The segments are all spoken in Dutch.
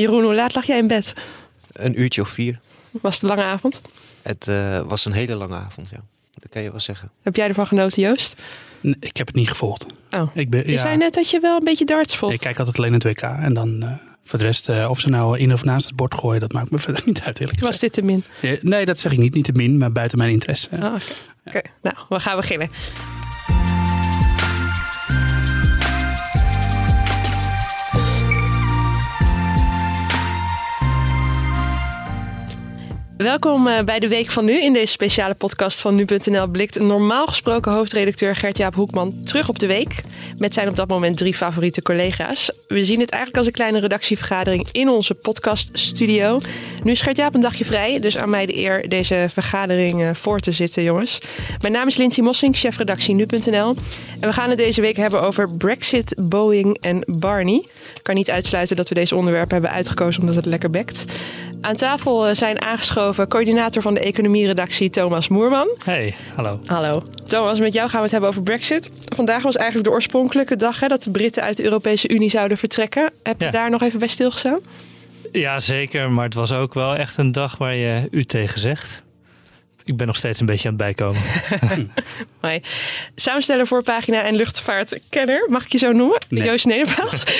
Jeroen, hoe laat lag jij in bed? Een uurtje of vier. Was het een lange avond? Het uh, was een hele lange avond, ja. Dat kan je wel zeggen. Heb jij ervan genoten, Joost? Nee, ik heb het niet gevolgd. Oh. Ik ben, ja, je zei net dat je wel een beetje darts volgt. Ik kijk altijd alleen het WK. En dan uh, voor de rest, uh, of ze nou in of naast het bord gooien, dat maakt me verder niet uit. Eerlijk Was dit te min? Ja, nee, dat zeg ik niet. Niet te min, maar buiten mijn interesse. Oh, Oké, okay. okay. nou, we gaan beginnen. Welkom eh, bij de Week van Nu. In deze speciale podcast van Nu.nl blikt normaal gesproken hoofdredacteur Gert-Jaap Hoekman terug op de week. Met zijn op dat moment drie favoriete collega's. We zien het eigenlijk als een kleine redactievergadering in onze podcaststudio. Nu is Gert-Jaap een dagje vrij, dus aan mij de eer deze vergadering eh, voor te zitten, jongens. Mijn naam is Lindsay Mossing, chefredactie Nu.nl. En we gaan het deze week hebben over Brexit, Boeing en Barney. Ik kan niet uitsluiten dat we deze onderwerpen hebben uitgekozen omdat het lekker bekt. Aan tafel eh, zijn aangeschoven coördinator van de economieredactie Thomas Moerman. Hey, hallo. Hallo. Thomas, met jou gaan we het hebben over Brexit. Vandaag was eigenlijk de oorspronkelijke dag hè, dat de Britten uit de Europese Unie zouden vertrekken. Heb je daar nog even bij stilgestaan? Ja, zeker. Maar het was ook wel echt een dag waar je u tegen zegt ik ben nog steeds een beetje aan het bijkomen. Mooi. Samensteller voor pagina en luchtvaartkenner, mag ik je zo noemen? Nee. Joost Nederveld.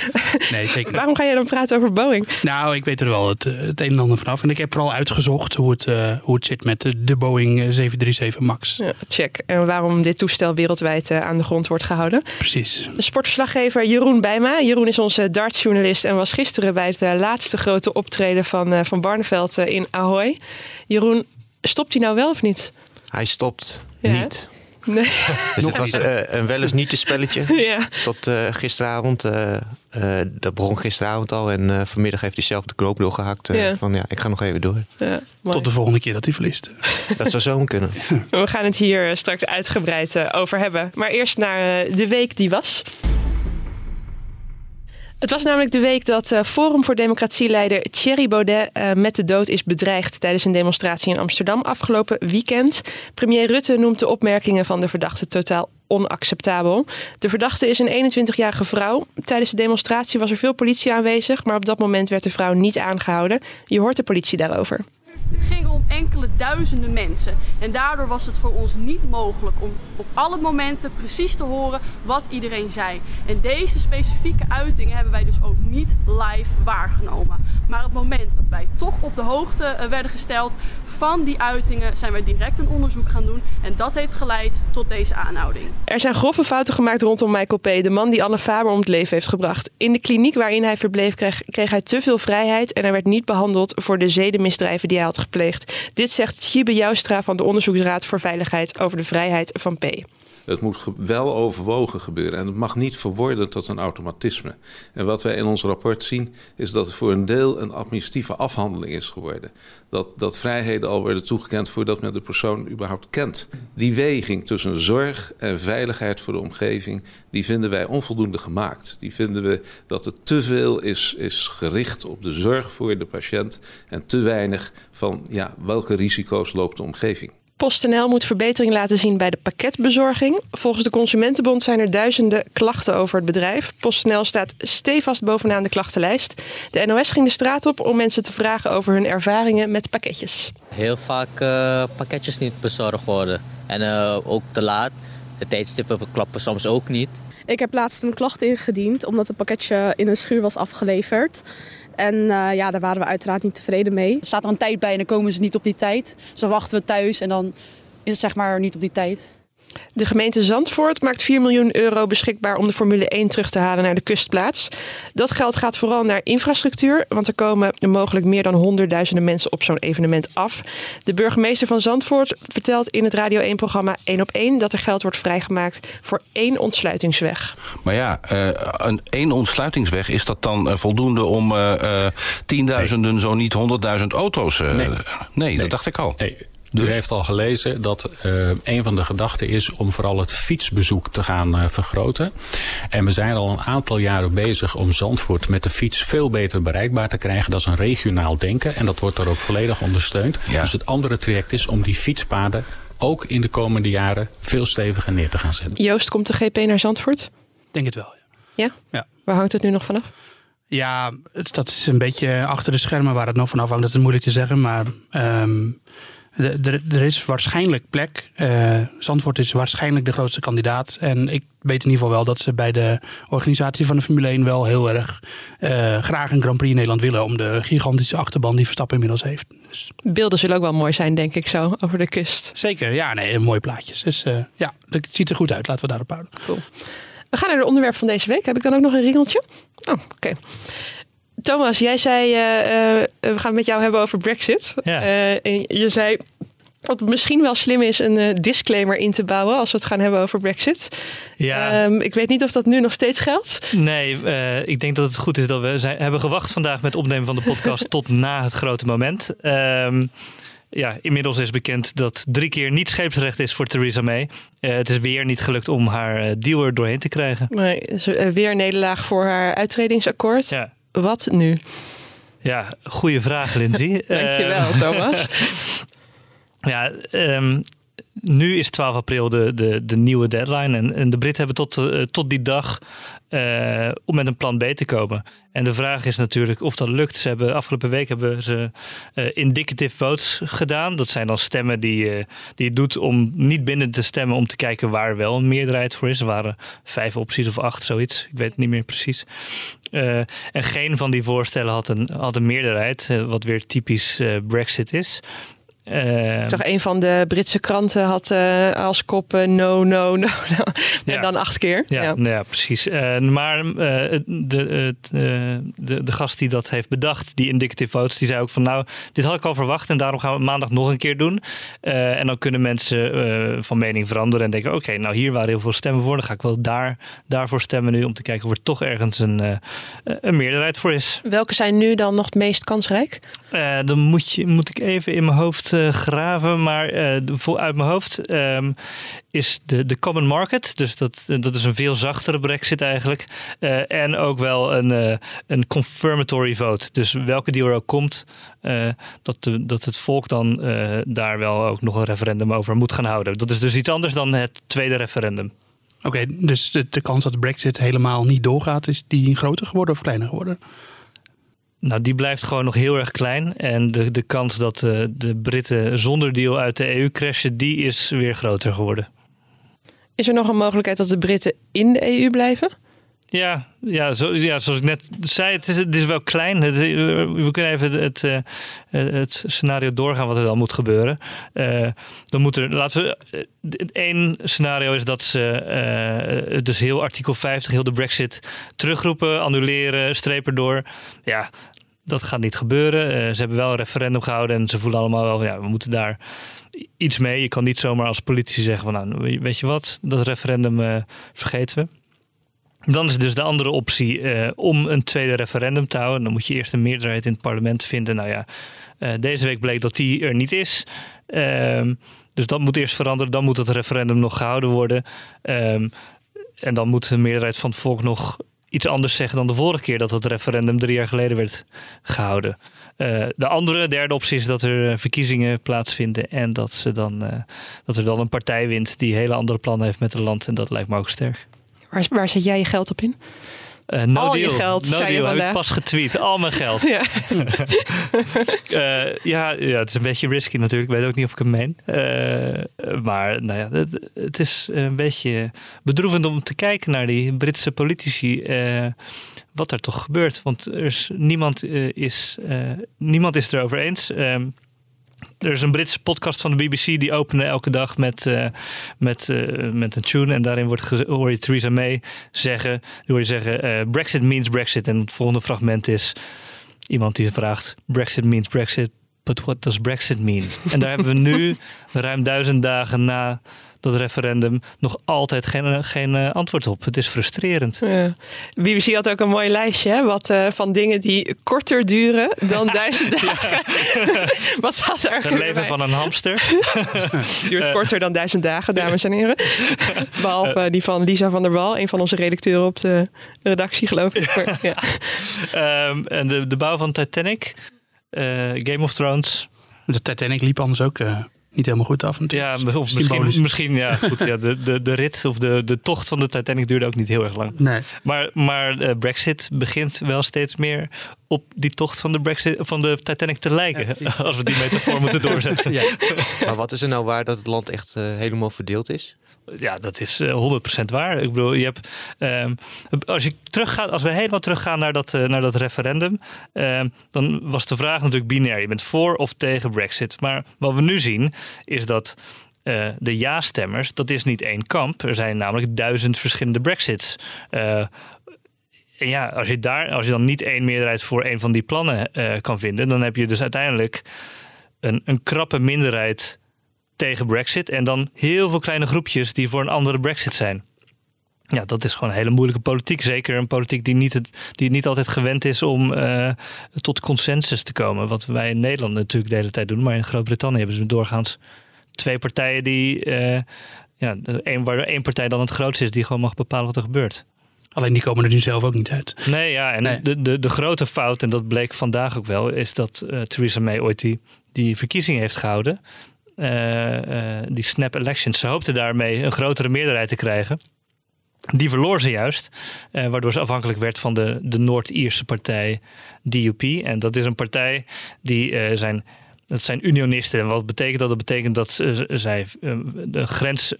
nee, zeker Waarom ga jij dan praten over Boeing? Nou, ik weet er wel het, het een en ander vanaf. En ik heb vooral uitgezocht hoe het, uh, hoe het zit met de, Boeing 737 MAX. Ja, check. En waarom dit toestel wereldwijd uh, aan de grond wordt gehouden. Precies. De sportverslaggever Jeroen Bijma. Jeroen is onze dartsjournalist en was gisteren bij het uh, laatste grote optreden van, van Barneveld in Ahoy. Jeroen, stopt hij nou wel of niet? Hij stopt ja. niet. Nee. Dus het was uh, een wel eens niet te spelletje. ja. Tot uh, gisteravond. Uh, dat begon gisteravond al. En vanmiddag heeft hij zelf de knoop doorgehakt. Ja. Van ja, ik ga nog even door. Ja, Tot de volgende keer dat hij verliest. Dat zou zo kunnen. We gaan het hier straks uitgebreid over hebben. Maar eerst naar de week die was. Het was namelijk de week dat uh, Forum voor Democratie-leider Thierry Baudet uh, met de dood is bedreigd tijdens een demonstratie in Amsterdam afgelopen weekend. Premier Rutte noemt de opmerkingen van de verdachte totaal onacceptabel. De verdachte is een 21-jarige vrouw. Tijdens de demonstratie was er veel politie aanwezig, maar op dat moment werd de vrouw niet aangehouden. Je hoort de politie daarover. Het ging om enkele duizenden mensen. En daardoor was het voor ons niet mogelijk om op alle momenten precies te horen wat iedereen zei. En deze specifieke uitingen hebben wij dus ook niet live waargenomen. Maar het moment dat wij toch op de hoogte eh, werden gesteld van die uitingen zijn wij direct een onderzoek gaan doen. En dat heeft geleid tot deze aanhouding. Er zijn grove fouten gemaakt rondom Michael P., de man die Anne Faber om het leven heeft gebracht. In de kliniek waarin hij verbleef kreeg, kreeg hij te veel vrijheid en hij werd niet behandeld voor de zedenmisdrijven die hij had gepleegd. Dit zegt Chibe Joustra van de Onderzoeksraad voor Veiligheid over de vrijheid van P. Het moet wel overwogen gebeuren en het mag niet verworden tot een automatisme. En wat wij in ons rapport zien is dat het voor een deel een administratieve afhandeling is geworden. Dat, dat vrijheden al worden toegekend voordat men de persoon überhaupt kent. Die weging tussen zorg en veiligheid voor de omgeving, die vinden wij onvoldoende gemaakt. Die vinden we dat het te veel is, is gericht op de zorg voor de patiënt en te weinig van ja, welke risico's loopt de omgeving. PostNL moet verbetering laten zien bij de pakketbezorging. Volgens de Consumentenbond zijn er duizenden klachten over het bedrijf. PostNL staat stevast bovenaan de klachtenlijst. De NOS ging de straat op om mensen te vragen over hun ervaringen met pakketjes. Heel vaak uh, pakketjes niet bezorgd worden. En uh, ook te laat. De tijdstippen klappen soms ook niet. Ik heb laatst een klacht ingediend omdat het pakketje in een schuur was afgeleverd. En uh, ja, daar waren we uiteraard niet tevreden mee. Er staat er een tijd bij en dan komen ze niet op die tijd. Zo wachten we thuis en dan is het zeg maar niet op die tijd. De gemeente Zandvoort maakt 4 miljoen euro beschikbaar om de Formule 1 terug te halen naar de kustplaats. Dat geld gaat vooral naar infrastructuur, want er komen mogelijk meer dan honderdduizenden mensen op zo'n evenement af. De burgemeester van Zandvoort vertelt in het Radio 1-programma 1 op 1 dat er geld wordt vrijgemaakt voor één ontsluitingsweg. Maar ja, uh, een één ontsluitingsweg, is dat dan uh, voldoende om uh, tienduizenden, nee. zo niet honderdduizend auto's? Nee. nee. nee, dat dacht ik al. Nee. Dus? U heeft al gelezen dat uh, een van de gedachten is om vooral het fietsbezoek te gaan uh, vergroten. En we zijn al een aantal jaren bezig om Zandvoort met de fiets veel beter bereikbaar te krijgen. Dat is een regionaal denken en dat wordt er ook volledig ondersteund. Ja. Dus het andere traject is om die fietspaden ook in de komende jaren veel steviger neer te gaan zetten. Joost, komt de GP naar Zandvoort? Denk het wel, ja. Ja? ja. Waar hangt het nu nog vanaf? Ja, dat is een beetje achter de schermen waar het nog van afhangt. Dat is moeilijk te zeggen. Maar um, er is waarschijnlijk plek. Uh, Zandvoort is waarschijnlijk de grootste kandidaat. En ik weet in ieder geval wel dat ze bij de organisatie van de Formule 1 wel heel erg uh, graag een Grand Prix in Nederland willen. Om de gigantische achterban die Verstappen inmiddels heeft. Dus. Beelden zullen ook wel mooi zijn, denk ik zo, over de kust. Zeker, ja, nee, mooie plaatjes. Dus uh, ja, het ziet er goed uit. Laten we daarop houden. Cool. We gaan naar het onderwerp van deze week. Heb ik dan ook nog een ringeltje? Oh, oké. Thomas, jij zei, uh, we gaan het met jou hebben over Brexit. Ja. Je zei dat het misschien wel slim is een disclaimer in te bouwen als we het gaan hebben over Brexit. Ja. Um, ik weet niet of dat nu nog steeds geldt. Nee, ik denk dat het goed is dat we zijn, hebben gewacht vandaag met opnemen van de podcast tot na het grote moment. Um, ja, inmiddels is bekend dat drie keer niet scheepsrecht is voor Theresa May. Uh, het is weer niet gelukt om haar deal er doorheen te krijgen. Nee, weer een nederlaag voor haar uittredingsakkoord. Ja. Wat nu? Ja, goede vraag, Lindsay. Dankjewel, uh, Thomas. ja, um, nu is 12 april de, de, de nieuwe deadline. En, en de Britten hebben tot, uh, tot die dag uh, om met een plan B te komen. En de vraag is natuurlijk of dat lukt. Ze hebben, afgelopen week hebben ze uh, indicative votes gedaan. Dat zijn dan stemmen die, uh, die je doet om niet binnen te stemmen om te kijken waar wel een meerderheid voor is. Er waren vijf opties of acht, zoiets. Ik weet het niet meer precies. En geen van die voorstellen had een, had een meerderheid, wat weer typisch Brexit is. Uh, ik zag een van de Britse kranten had uh, als kop uh, no, no, no, no. En dan acht keer. Ja, ja. ja precies. maar de, de, de gast die dat heeft bedacht, die indicative votes, die zei ook van nou, dit had ik al verwacht en daarom gaan we maandag nog een keer doen. en dan kunnen mensen van mening veranderen en denken oké, okay, nou hier waren heel veel stemmen voor, dan ga ik wel daar, daarvoor stemmen nu om te kijken of er toch ergens een, een meerderheid voor is. Welke zijn nu dan nog het meest kansrijk? dan moet, je, moet ik even in mijn hoofd graven, maar uh, uit mijn hoofd um, is de, de Common Market. Dus dat, dat is een veel zachtere brexit eigenlijk. Uh, en ook wel een, een confirmatory vote. Dus welke deal er ook komt, dat, de, dat het volk dan daar wel ook nog een referendum over moet gaan houden. Dat is dus iets anders dan het tweede referendum. Oké, dus de, de kans dat de brexit helemaal niet doorgaat, is die groter geworden of kleiner geworden? Nou, die blijft gewoon nog heel erg klein. En de, de kans dat de, de Britten zonder deal uit de EU crashen, die is weer groter geworden. Is er nog een mogelijkheid dat de Britten in de EU blijven? Ja, ja, zo, ja, zoals ik net zei, het is, het is wel klein. Het, we kunnen even het, het, eh, het, scenario doorgaan wat er dan moet gebeuren. Uh, dan moet er, laten we, één scenario is dat ze uh, dus heel artikel 50, heel de brexit terugroepen, annuleren, strepen door. Ja, dat gaat niet gebeuren. ze hebben wel een referendum gehouden en ze voelen allemaal wel, ja, we moeten daar iets mee. Je kan niet zomaar als politici zeggen van, nou, weet je wat, dat referendum vergeten we. Dan is dus de andere optie uh, om een tweede referendum te houden. Dan moet je eerst een meerderheid in het parlement vinden. Nou ja, deze week bleek dat die er niet is. Um, dus dat moet eerst veranderen. Dan moet het referendum nog gehouden worden. Um, en dan moet de meerderheid van het volk nog iets anders zeggen dan de vorige keer dat het referendum drie jaar geleden werd gehouden. Uh, de andere, derde optie is dat er verkiezingen plaatsvinden en dat, ze dan, uh, dat er dan een partij wint die hele andere plannen heeft met het land. En dat lijkt me ook sterk. Waar, waar zet jij je geld op in? Uh, no Al deal. je geld, no zei deal. je heb ik pas getweet. Al mijn geld. ja. uh, ja, ja, het is een beetje risky natuurlijk. Ik weet ook niet of ik het meen. Uh, maar nou ja, het, het, is een beetje bedroevend om te kijken naar die Britse politici. wat er toch gebeurt. Want er is, niemand, is, niemand is het erover eens. Ehm, er is een Britse podcast van de BBC die openen elke dag met, uh, met, uh, met een tune. En daarin wordt hoor je Theresa May zeggen, hoor je zeggen uh, Brexit means Brexit. En het volgende fragment is iemand die vraagt Brexit means Brexit, but what does Brexit mean? en daar hebben we nu ruim duizend dagen na dat referendum nog altijd geen, geen uh, antwoord op. Het is frustrerend. Ja. BBC had ook een mooi lijstje hè? Wat, uh, van dingen die korter duren dan duizend dagen. Wat staat er? Het leven van een hamster. Duurt uh, korter dan duizend dagen, dames en heren. Behalve die van Lisa van der Wal, een van onze redacteuren op de redactie, geloof ik. Maar, ja. um, en de, de bouw van Titanic, Game of Thrones. De Titanic liep anders ook niet helemaal goed af. Ja, of misschien, misschien ja, goed, ja, de, de, de rit of de, de tocht van de Titanic duurde ook niet heel erg lang. Nee. Maar, maar uh, Brexit begint wel steeds meer op die tocht van de, Brexit, van de Titanic te lijken. als we die metafoor moeten doorzetten. Ja. Maar wat is er nou waar dat het land echt uh, helemaal verdeeld is? Ja, dat is uh, eh, 100% waar. Ik bedoel, je hebt, um, als, je teruggaat, als we helemaal teruggaan naar dat, uh, naar dat referendum, um, dan was de vraag natuurlijk binair. Je bent voor of tegen Brexit. Maar wat we nu zien, is dat uh, de ja-stemmers, dat is niet één kamp. Er zijn namelijk duizend verschillende Brexits. en ja, als je, daar, als je dan niet één meerderheid voor een van die plannen kan vinden, dan heb je dus uiteindelijk een, een krappe minderheid tegen Brexit. En dan heel veel kleine groepjes die voor een andere Brexit zijn. Ja, dat is gewoon een hele moeilijke politiek. Zeker een politiek die niet, die niet altijd gewend is om uh, tot consensus te komen. Wat wij in Nederland natuurlijk de hele tijd doen. Maar in Groot-Brittannië hebben ze doorgaans twee partijen die. Uh, ja, één, waar één partij dan het grootste is die gewoon mag bepalen wat er gebeurt. Alleen die komen er nu zelf ook niet uit. Nee, ja, en De, de, de grote fout, en dat bleek vandaag ook wel, is dat uh, Theresa May ooit die, die verkiezing heeft gehouden. Eh, eh, die snap elections. Ze hoopten daarmee een grotere meerderheid te krijgen. Die verloor ze juist, uh, waardoor ze afhankelijk werd van de, de Noord-Ierse partij DUP. En dat is een partij die uh, zijn. Dat zijn unionisten. En wat betekent dat? Dat betekent dat zij de grens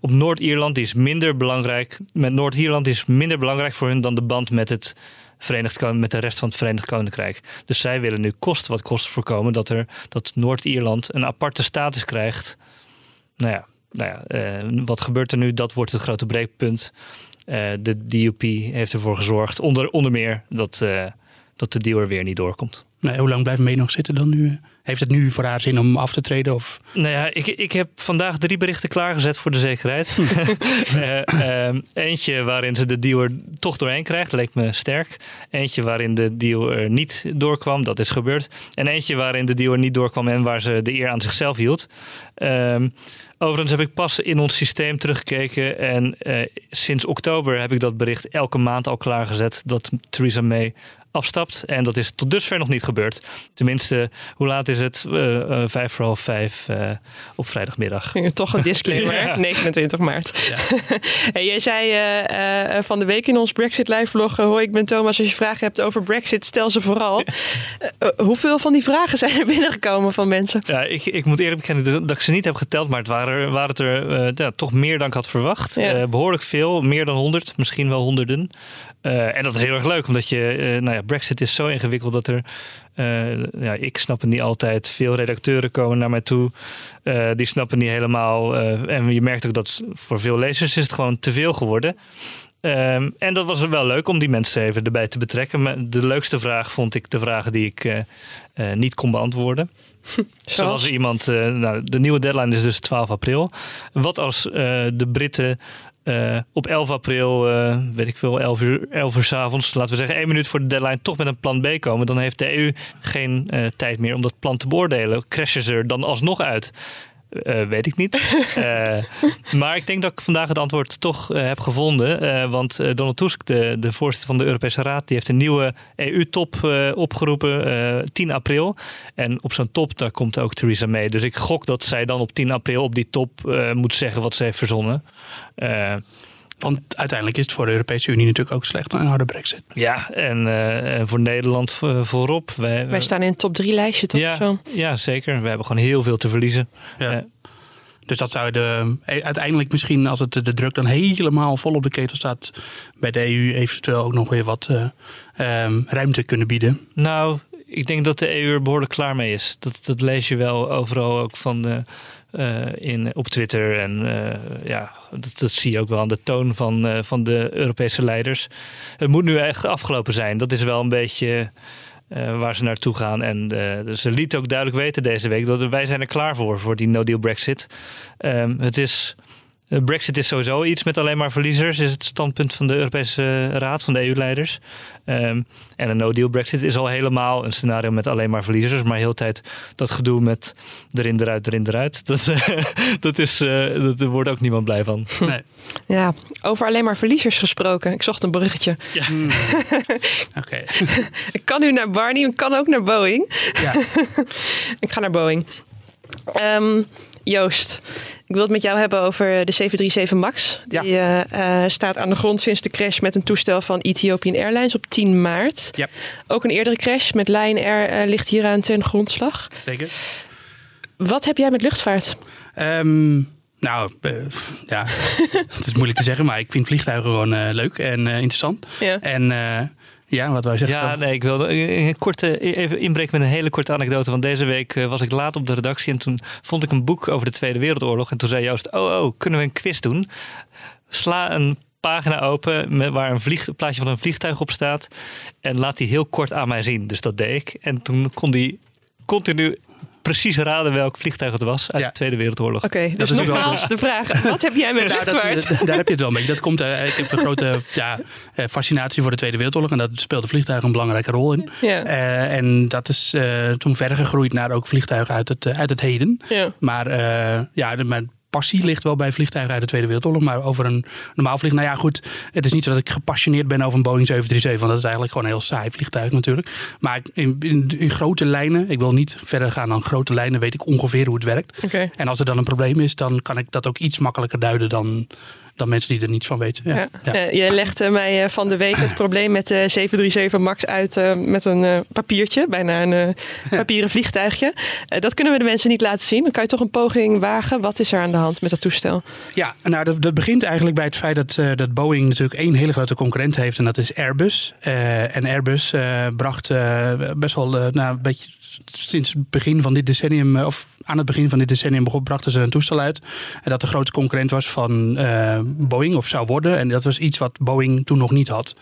op Noord-Ierland is minder belangrijk. Met Noord-Ierland is minder belangrijk voor hun dan de band met het Verenigd met de rest van het Verenigd Koninkrijk. Dus zij willen nu kost wat kost voorkomen dat, er, dat Noord-Ierland een aparte status krijgt. Nou ja, nou ja eh, wat gebeurt er nu? Dat wordt het grote breekpunt. Uh, de DUP heeft ervoor gezorgd, onder, onder meer, dat, uh, dat de deal er weer niet doorkomt. Nee, hoe lang blijft mee nog zitten dan nu? Heeft het nu voor haar zin om af te treden? Of? Nou ja, ik, ik heb vandaag drie berichten klaargezet voor de zekerheid. uh, eentje waarin ze de deal er toch doorheen krijgt, leek me sterk. Eentje waarin de deal er niet doorkwam, dat is gebeurd. En eentje waarin de deal er niet doorkwam en waar ze de eer aan zichzelf hield. Uh, Overigens heb ik pas in ons systeem teruggekeken en uh, sinds oktober heb ik dat bericht elke maand al klaargezet dat Theresa May afstapt. En dat is tot dusver nog niet gebeurd. Tenminste, hoe laat is het? Uh, vijf voor half vijf uh, op vrijdagmiddag. Toch een disclaimer, ja. 29 maart. Ja. hey, jij zei van de week in ons Brexit live blog... hoi, ik ben Thomas, als je vragen hebt over Brexit, stel ze vooral. hoeveel van die vragen zijn er binnengekomen van mensen? Ja, ik, ik moet eerlijk bekennen dat ik ze niet heb geteld... maar het waren, waren het er ja, toch meer dan ik had verwacht. behoorlijk veel, meer dan honderd, misschien wel honderden. Uh, en dat is heel erg leuk, omdat je, uh, nou ja, Brexit is zo ingewikkeld dat er, uh, ja, ik snap het niet altijd. Veel redacteuren komen naar mij toe, die snappen niet helemaal. en je merkt ook dat voor veel lezers is het gewoon te veel geworden. Um, en dat was wel leuk om die mensen even erbij te betrekken. De leukste vraag vond ik de vragen die ik niet kon beantwoorden. Zoals iemand, nou, de nieuwe deadline is dus 12 april. Wat als de Britten uh, op 11 april, uh, weet ik veel, 11 uur, 11 uur s avonds, laten we zeggen één minuut voor de deadline, toch met een plan B komen. Dan heeft de EU geen uh, tijd meer om dat plan te beoordelen. Crashen ze er dan alsnog uit? Uh, weet ik niet. uh, maar ik denk dat ik vandaag het antwoord toch uh, heb gevonden. want Donald Tusk, de, de voorzitter van de Europese Raad, die heeft een nieuwe EU-top opgeroepen 10 april. En op zo'n top, daar komt ook Theresa May. Dus ik gok dat zij dan op 10 april op die top moet zeggen wat ze heeft verzonnen. Want uiteindelijk is het voor de Europese Unie natuurlijk ook slecht, een harde brexit. Ja, en uh, voor Nederland voorop. Wij, Wij staan in het top 3 lijstje toch? Ja, zo? ja, zeker. We hebben gewoon heel veel te verliezen. Ja. Uh, dus dat zou de, e, uiteindelijk misschien, als het de druk dan helemaal vol op de ketel staat, bij de EU eventueel ook nog weer wat uh, um, ruimte kunnen bieden. Nou, ik denk dat de EU er behoorlijk klaar mee is. Dat, dat lees je wel overal ook van de uh, in, op Twitter. En uh, ja, dat, dat, zie je ook wel aan de toon van, uh, van de Europese leiders. Het moet nu echt afgelopen zijn. Dat is wel een beetje waar ze naartoe gaan. En dus ze lieten ook duidelijk weten deze week dat wij zijn er klaar voor, voor die no-deal Brexit. Um, het is Brexit is sowieso iets met alleen maar verliezers, is het standpunt van de Europese Raad, van de EU-leiders. Um, en een no-deal Brexit is al helemaal een scenario met alleen maar verliezers. Maar heel tijd dat gedoe met erin, eruit, erin, eruit. Dat, dat, is, uh, dat, daar wordt ook niemand blij van. Nee. Ja, over alleen maar verliezers gesproken. Ik zocht een bruggetje. Ja. Hmm. Oké. ik kan nu naar Barney, ik kan ook naar Boeing. Ja. ik ga naar Boeing. Um, Joost, ik wil het met jou hebben over de 737 MAX. Die ja. uh, staat aan de grond sinds de crash met een toestel van Ethiopian Airlines op 10 maart. Ja. Ook een eerdere crash met Lion Air uh, ligt hieraan ten grondslag. Zeker. Wat heb jij met luchtvaart? Um, nou, uh, ja, het is moeilijk te zeggen, maar ik vind vliegtuigen gewoon leuk en interessant. Ja. En ja, wat wij zeggen. Ja, nee, ik wilde een korte, even inbreken met een hele korte anekdote. Want deze week eh, was ik laat op de redactie en toen vond ik een boek over de Tweede Wereldoorlog. En toen zei Joost, oh, oh, kunnen we een quiz doen? Sla een pagina open met, waar een, vlieg, plaatje van een vliegtuig op staat. En laat die heel kort aan mij zien. Dus dat deed ik. En toen kon die continu precies raden welk vliegtuig het was uit de Tweede Wereldoorlog. Oké, dus nogmaals de vraag. Wat heb jij met nou, luchtvaart? Dat, daar heb je het wel beetje. Dat komt, uh, ik heb een grote ja, eh, fascinatie voor de Tweede Wereldoorlog. En dat speelde vliegtuigen een belangrijke rol in. Ja. Uh, en dat is uh, toen verder gegroeid naar ook vliegtuigen uit het, uit het heden. Ja. Maar ja, de, passie ligt wel bij vliegtuigen uit de Tweede Wereldoorlog. Maar over een normaal vliegtuig. Nou ja, goed. Het is niet zo dat ik gepassioneerd ben over een Boeing 737. Want dat is eigenlijk gewoon een heel saai vliegtuig natuurlijk. Maar in, in, in grote lijnen. Ik wil niet verder gaan dan grote lijnen. Weet ik ongeveer hoe het werkt. Okay. En als er dan een probleem is. Dan kan ik dat ook iets makkelijker duiden dan dan mensen die er niets van weten. Ja. ja. ja. je legde mij eh, van de week het probleem met de 737 MAX uit uh, met een papiertje, bijna een papieren vliegtuigje. dat kunnen we de mensen niet laten zien. Dan kan je toch een poging wagen. Wat is er aan de hand met dat toestel? Ja, nou dat, dat begint eigenlijk bij het feit dat, dat Boeing natuurlijk één hele grote concurrent heeft en dat is Airbus. en Airbus bracht best wel nou, een beetje sinds het begin van dit decennium, of aan het begin van dit decennium brachten ze een toestel uit. En dat de grote concurrent was van Boeing of zou worden. En dat was iets wat Boeing toen nog niet had.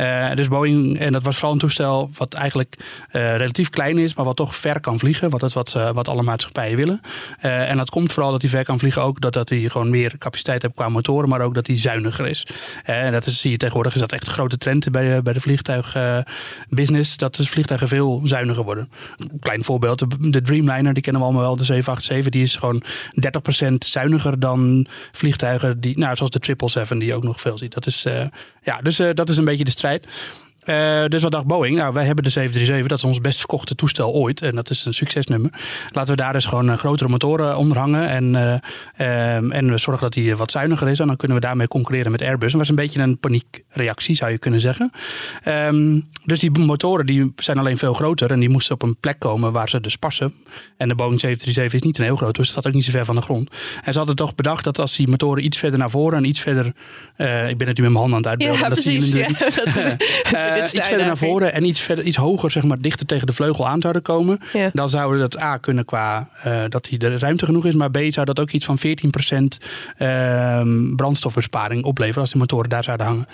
Uh, dus Boeing, en dat was vooral een toestel wat eigenlijk uh, relatief klein is, maar wat toch ver kan vliegen. Want dat is wat, wat alle maatschappijen willen. en dat komt vooral dat hij ver kan vliegen ook doordat hij gewoon meer capaciteit heeft qua motoren, maar ook dat hij zuiniger is. en dat is, zie je tegenwoordig, is dat echt een grote trend bij de, bij de vliegtuigbusiness. dat de vliegtuigen veel zuiniger worden. Een klein voorbeeld, de, de Dreamliner, die kennen we allemaal wel, de 787, die is gewoon 30% zuiniger dan vliegtuigen die, nou, zoals de 777 die je ook nog veel ziet. Dat is, uh, ja, dus uh, dat is een beetje de strijd. Uh, dus wat dacht Boeing? Nou, wij hebben de 737, dat is ons best verkochte toestel ooit. En dat is een succesnummer. Laten we daar dus gewoon uh, grotere motoren onder hangen. En, uh, um, en we zorgen dat die wat zuiniger is. En dan kunnen we daarmee concurreren met Airbus. En dat was een beetje een paniekreactie, zou je kunnen zeggen. Um, dus die motoren die zijn alleen veel groter. En die moesten op een plek komen waar ze dus passen. En de Boeing 737 is niet een heel groot, dus het staat ook niet zo ver van de grond. En ze hadden toch bedacht dat als die motoren iets verder naar voren en iets verder. ik ben het nu met mijn handen aan het uitbeelden. Ja, dat precies, zie je ja, dat is, Uh, iets verder naar voren en iets, verder, iets hoger, zeg maar, dichter tegen de vleugel aan zouden komen. Ja. Dan zouden dat A kunnen qua uh, dat hij de ruimte genoeg is. Maar B zou dat ook iets van 14% uh, brandstofbesparing opleveren als die motoren daar zouden hangen.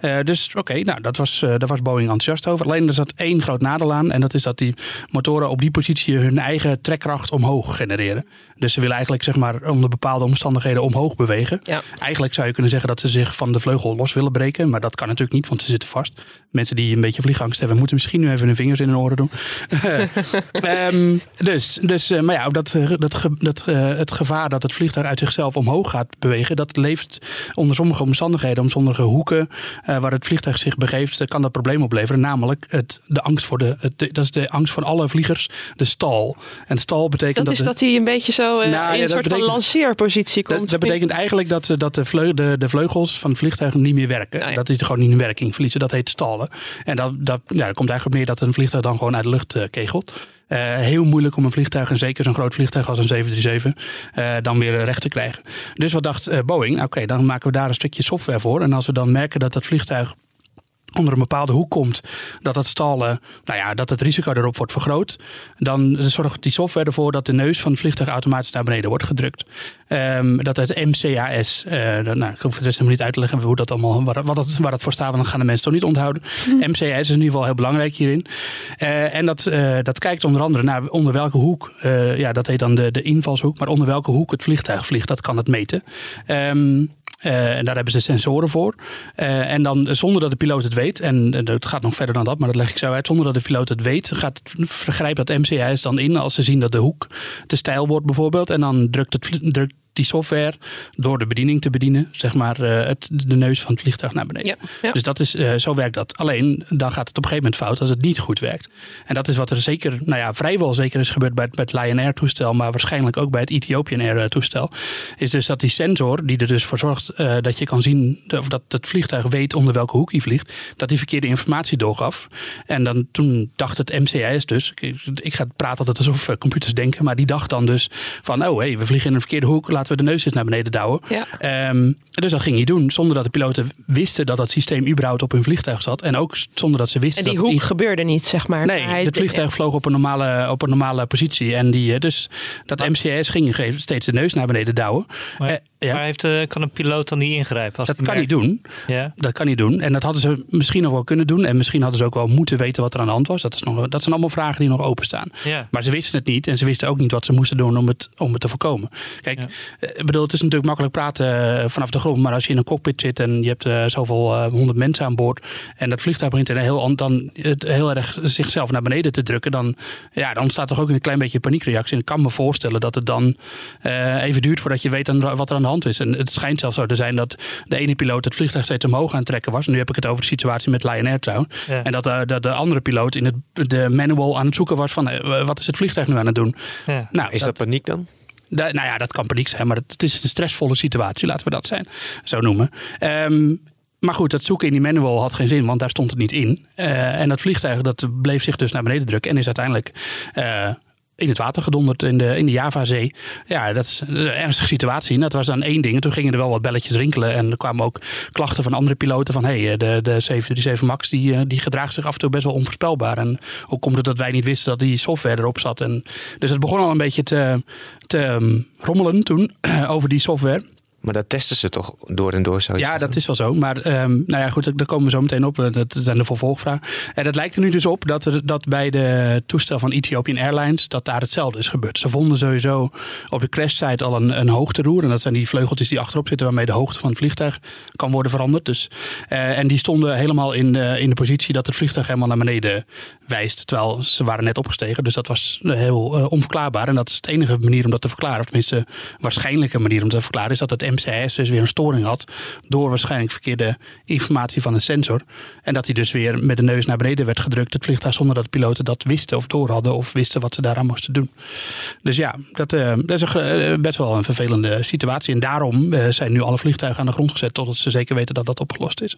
Uh, dus oké, okay, nou dat was, daar was Boeing enthousiast over. Alleen er zat één groot nadeel aan. En dat is dat die motoren op die positie hun eigen trekkracht omhoog genereren. Dus ze willen eigenlijk zeg maar onder bepaalde omstandigheden omhoog bewegen. Ja. Eigenlijk zou je kunnen zeggen dat ze zich van de vleugel los willen breken. Maar dat kan natuurlijk niet, want ze zitten vast. Mensen die een beetje vliegangst hebben, moeten misschien nu even hun vingers in hun oren doen. um, dus, dus uh, maar ja, dat, dat, dat, uh, het gevaar dat het vliegtuig uit zichzelf omhoog gaat bewegen, dat leeft onder sommige omstandigheden, om sommige hoeken uh, waar het vliegtuig zich begeeft, kan dat probleem opleveren. Namelijk het, de angst voor de, het, dat is de angst van alle vliegers, de stal. En stal betekent dat. dat is de, dat hij een beetje zo nou, in ja, een soort betekent, van lanceerpositie komt. Dat, dat betekent eigenlijk dat, dat de, de, de vleugels van het vliegtuig niet meer werken. Ja. Dat die gewoon niet in werking verliezen. Dat heet stallen. En dat, dat, ja, komt eigenlijk op dat een vliegtuig dan gewoon uit de lucht uh, kegelt. Uh, heel moeilijk om een vliegtuig, en zeker zo'n groot vliegtuig als een 737, uh, dan weer recht te krijgen. Dus wat dacht Boeing? Oké, dan maken we daar een stukje software voor. En als we dan merken dat dat vliegtuig onder een bepaalde hoek komt, dat het stallen, nou ja, dat het risico erop wordt vergroot, dan zorgt die software ervoor dat de neus van het vliegtuig automatisch naar beneden wordt gedrukt. Um, dat het MCAS, uh, nou, ik hoef het helemaal niet uit te leggen hoe dat allemaal, waar, wat dat, waar dat voor staat, want dan gaan de mensen toch niet onthouden. MCAS is in ieder geval heel belangrijk hierin. Uh, en dat, uh, dat kijkt onder andere naar onder welke hoek, ja, dat heet dan de, de invalshoek, maar onder welke hoek het vliegtuig vliegt, dat kan het meten. Um, Uh, en daar hebben ze sensoren voor. En dan zonder dat de piloot het weet, en het gaat nog verder dan dat, maar dat leg ik zo uit. Zonder dat de piloot het weet, gaat, vergrijpt dat MCAS dan in als ze zien dat de hoek te steil wordt bijvoorbeeld. En dan drukt, het, drukt die software door de bediening te bedienen, zeg maar, het, de neus van het vliegtuig naar beneden. Ja, Dus dat is, zo werkt dat. Alleen dan gaat het op een gegeven moment fout als het niet goed werkt. En dat is wat er zeker, nou ja, vrijwel zeker is gebeurd bij het, met Lion Air toestel, maar waarschijnlijk ook bij het Ethiopian Air toestel. Is dus dat die sensor die er dus voor zorgt dat je kan zien, of dat het vliegtuig weet onder welke hoek hij vliegt, dat die verkeerde informatie doorgaf. En dan toen dacht het MCIS dus, ik, ik ga praten altijd alsof eh, computers denken, maar die dacht dan dus van, oh hey, we vliegen in een verkeerde hoek, laten we de neus eens naar beneden douwen. Ja. Ehm, dus dat ging hij doen, zonder dat de piloten wisten dat dat systeem überhaupt op hun vliegtuig zat. En ook zonder dat ze wisten en die dat hoek gebeurde niet, zeg maar. Nee, het vliegtuig vloog op een normale, op een normale positie. En die, eh, dus dat MCIS ging steeds de neus naar beneden douwen. Maar, eh, ja. heeft, kan een piloot dan niet ingrijpen? Als dat kan hij doen. Ja. Dat kan hij doen. En dat hadden ze misschien nog wel kunnen doen. En misschien hadden ze ook wel moeten weten wat er aan de hand was. Dat, is nog, dat zijn allemaal vragen die nog openstaan. Ja. Maar ze wisten het niet. En ze wisten ook niet wat ze moesten doen om het, om het te voorkomen. Kijk, ik eh, bedoel, het is natuurlijk makkelijk praten eh, vanaf de grond. Maar als je in een cockpit zit en je hebt uh, zoveel honderd mensen aan boord. En dat vliegtuig begint heel, dan heel erg zichzelf naar beneden te drukken. Dan, ja, dan ontstaat toch ook een klein beetje paniekreactie. En ik kan me voorstellen dat het dan even duurt voordat je weet wat er aan de hand is. En het schijnt zelfs zo te zijn dat de ene piloot het vliegtuig steeds omhoog aan het trekken was. En nu heb ik het over de situatie met Lion Air trouwens. En dat, uh, dat de andere piloot in het, de manual aan het zoeken was van uh, wat is het vliegtuig nu aan het doen. Ja. Nou, is dat, paniek dan? nou ja, dat kan paniek zijn, maar het, is een stressvolle situatie, laten we dat zijn, zo noemen. Um, maar goed, dat zoeken in die manual had geen zin, want daar stond het niet in. Uh, en dat vliegtuig dat bleef zich dus naar beneden drukken en is uiteindelijk in het water gedonderd in de, in de Javazee. Ja, dat is, een ernstige situatie. En dat was dan één ding. En toen gingen er wel wat belletjes rinkelen. En er kwamen ook klachten van andere piloten van... hé, hey, de, de 737 MAX die, eh, die gedraagt zich af en toe best wel onvoorspelbaar. En hoe komt het dat wij niet wisten dat die software erop zat? En, dus het begon al een beetje te, te ehm, rommelen toen over die software. Maar dat testen ze toch door en door? Zou ja, dat is wel zo. Maar um, nou ja, goed, daar komen we zo meteen op. Dat zijn de vervolgvragen. En dat lijkt er nu dus op dat, er, dat bij de toestel van Ethiopian Airlines... dat daar hetzelfde is gebeurd. Ze vonden sowieso op de crashsite al een, een hoogteroer. En dat zijn die vleugeltjes die achterop zitten... waarmee de hoogte van het vliegtuig kan worden veranderd. Dus, uh, en die stonden helemaal in, uh, in de positie dat het vliegtuig helemaal naar beneden wijst. Terwijl ze waren net opgestegen. Dus dat was heel uh, onverklaarbaar. En dat is de enige manier om dat te verklaren. Of tenminste, waarschijnlijke manier om te verklaren... is dat het MCS dus weer een storing had. Door waarschijnlijk verkeerde informatie van een sensor. En dat hij dus weer met de neus naar beneden werd gedrukt. Het vliegtuig zonder dat de piloten dat wisten of door hadden. Of wisten wat ze daaraan moesten doen. Dus ja, dat, uh, dat is best wel een vervelende situatie. En daarom zijn nu alle vliegtuigen aan de grond gezet. Totdat ze zeker weten dat dat opgelost is.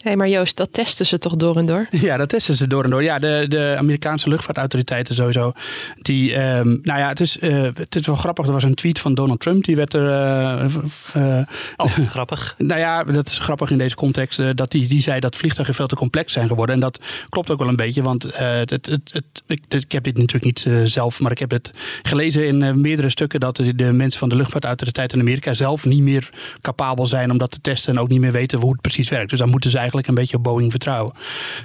Hé, maar Joost, dat testen ze toch door en door? Ja, dat testen ze door en door. Ja, de, de Amerikaanse luchtvaartautoriteiten sowieso. Die, um, nou ja, het is, uh, het is wel grappig. Er was een tweet van Donald Trump. Die werd er... Uh, uh, oh, grappig. nou ja, dat is grappig in deze context. dat die, die zei dat vliegtuigen veel te complex zijn geworden. En dat klopt ook wel een beetje. Want het, het, het, ik, ik, heb dit natuurlijk niet zelf, maar ik heb het gelezen in meerdere stukken. Dat de, de mensen van de luchtvaartautoriteiten in Amerika zelf niet meer capabel zijn om dat te testen. En ook niet meer weten hoe het precies werkt. Dus dan moeten zij eigenlijk een beetje op Boeing vertrouwen.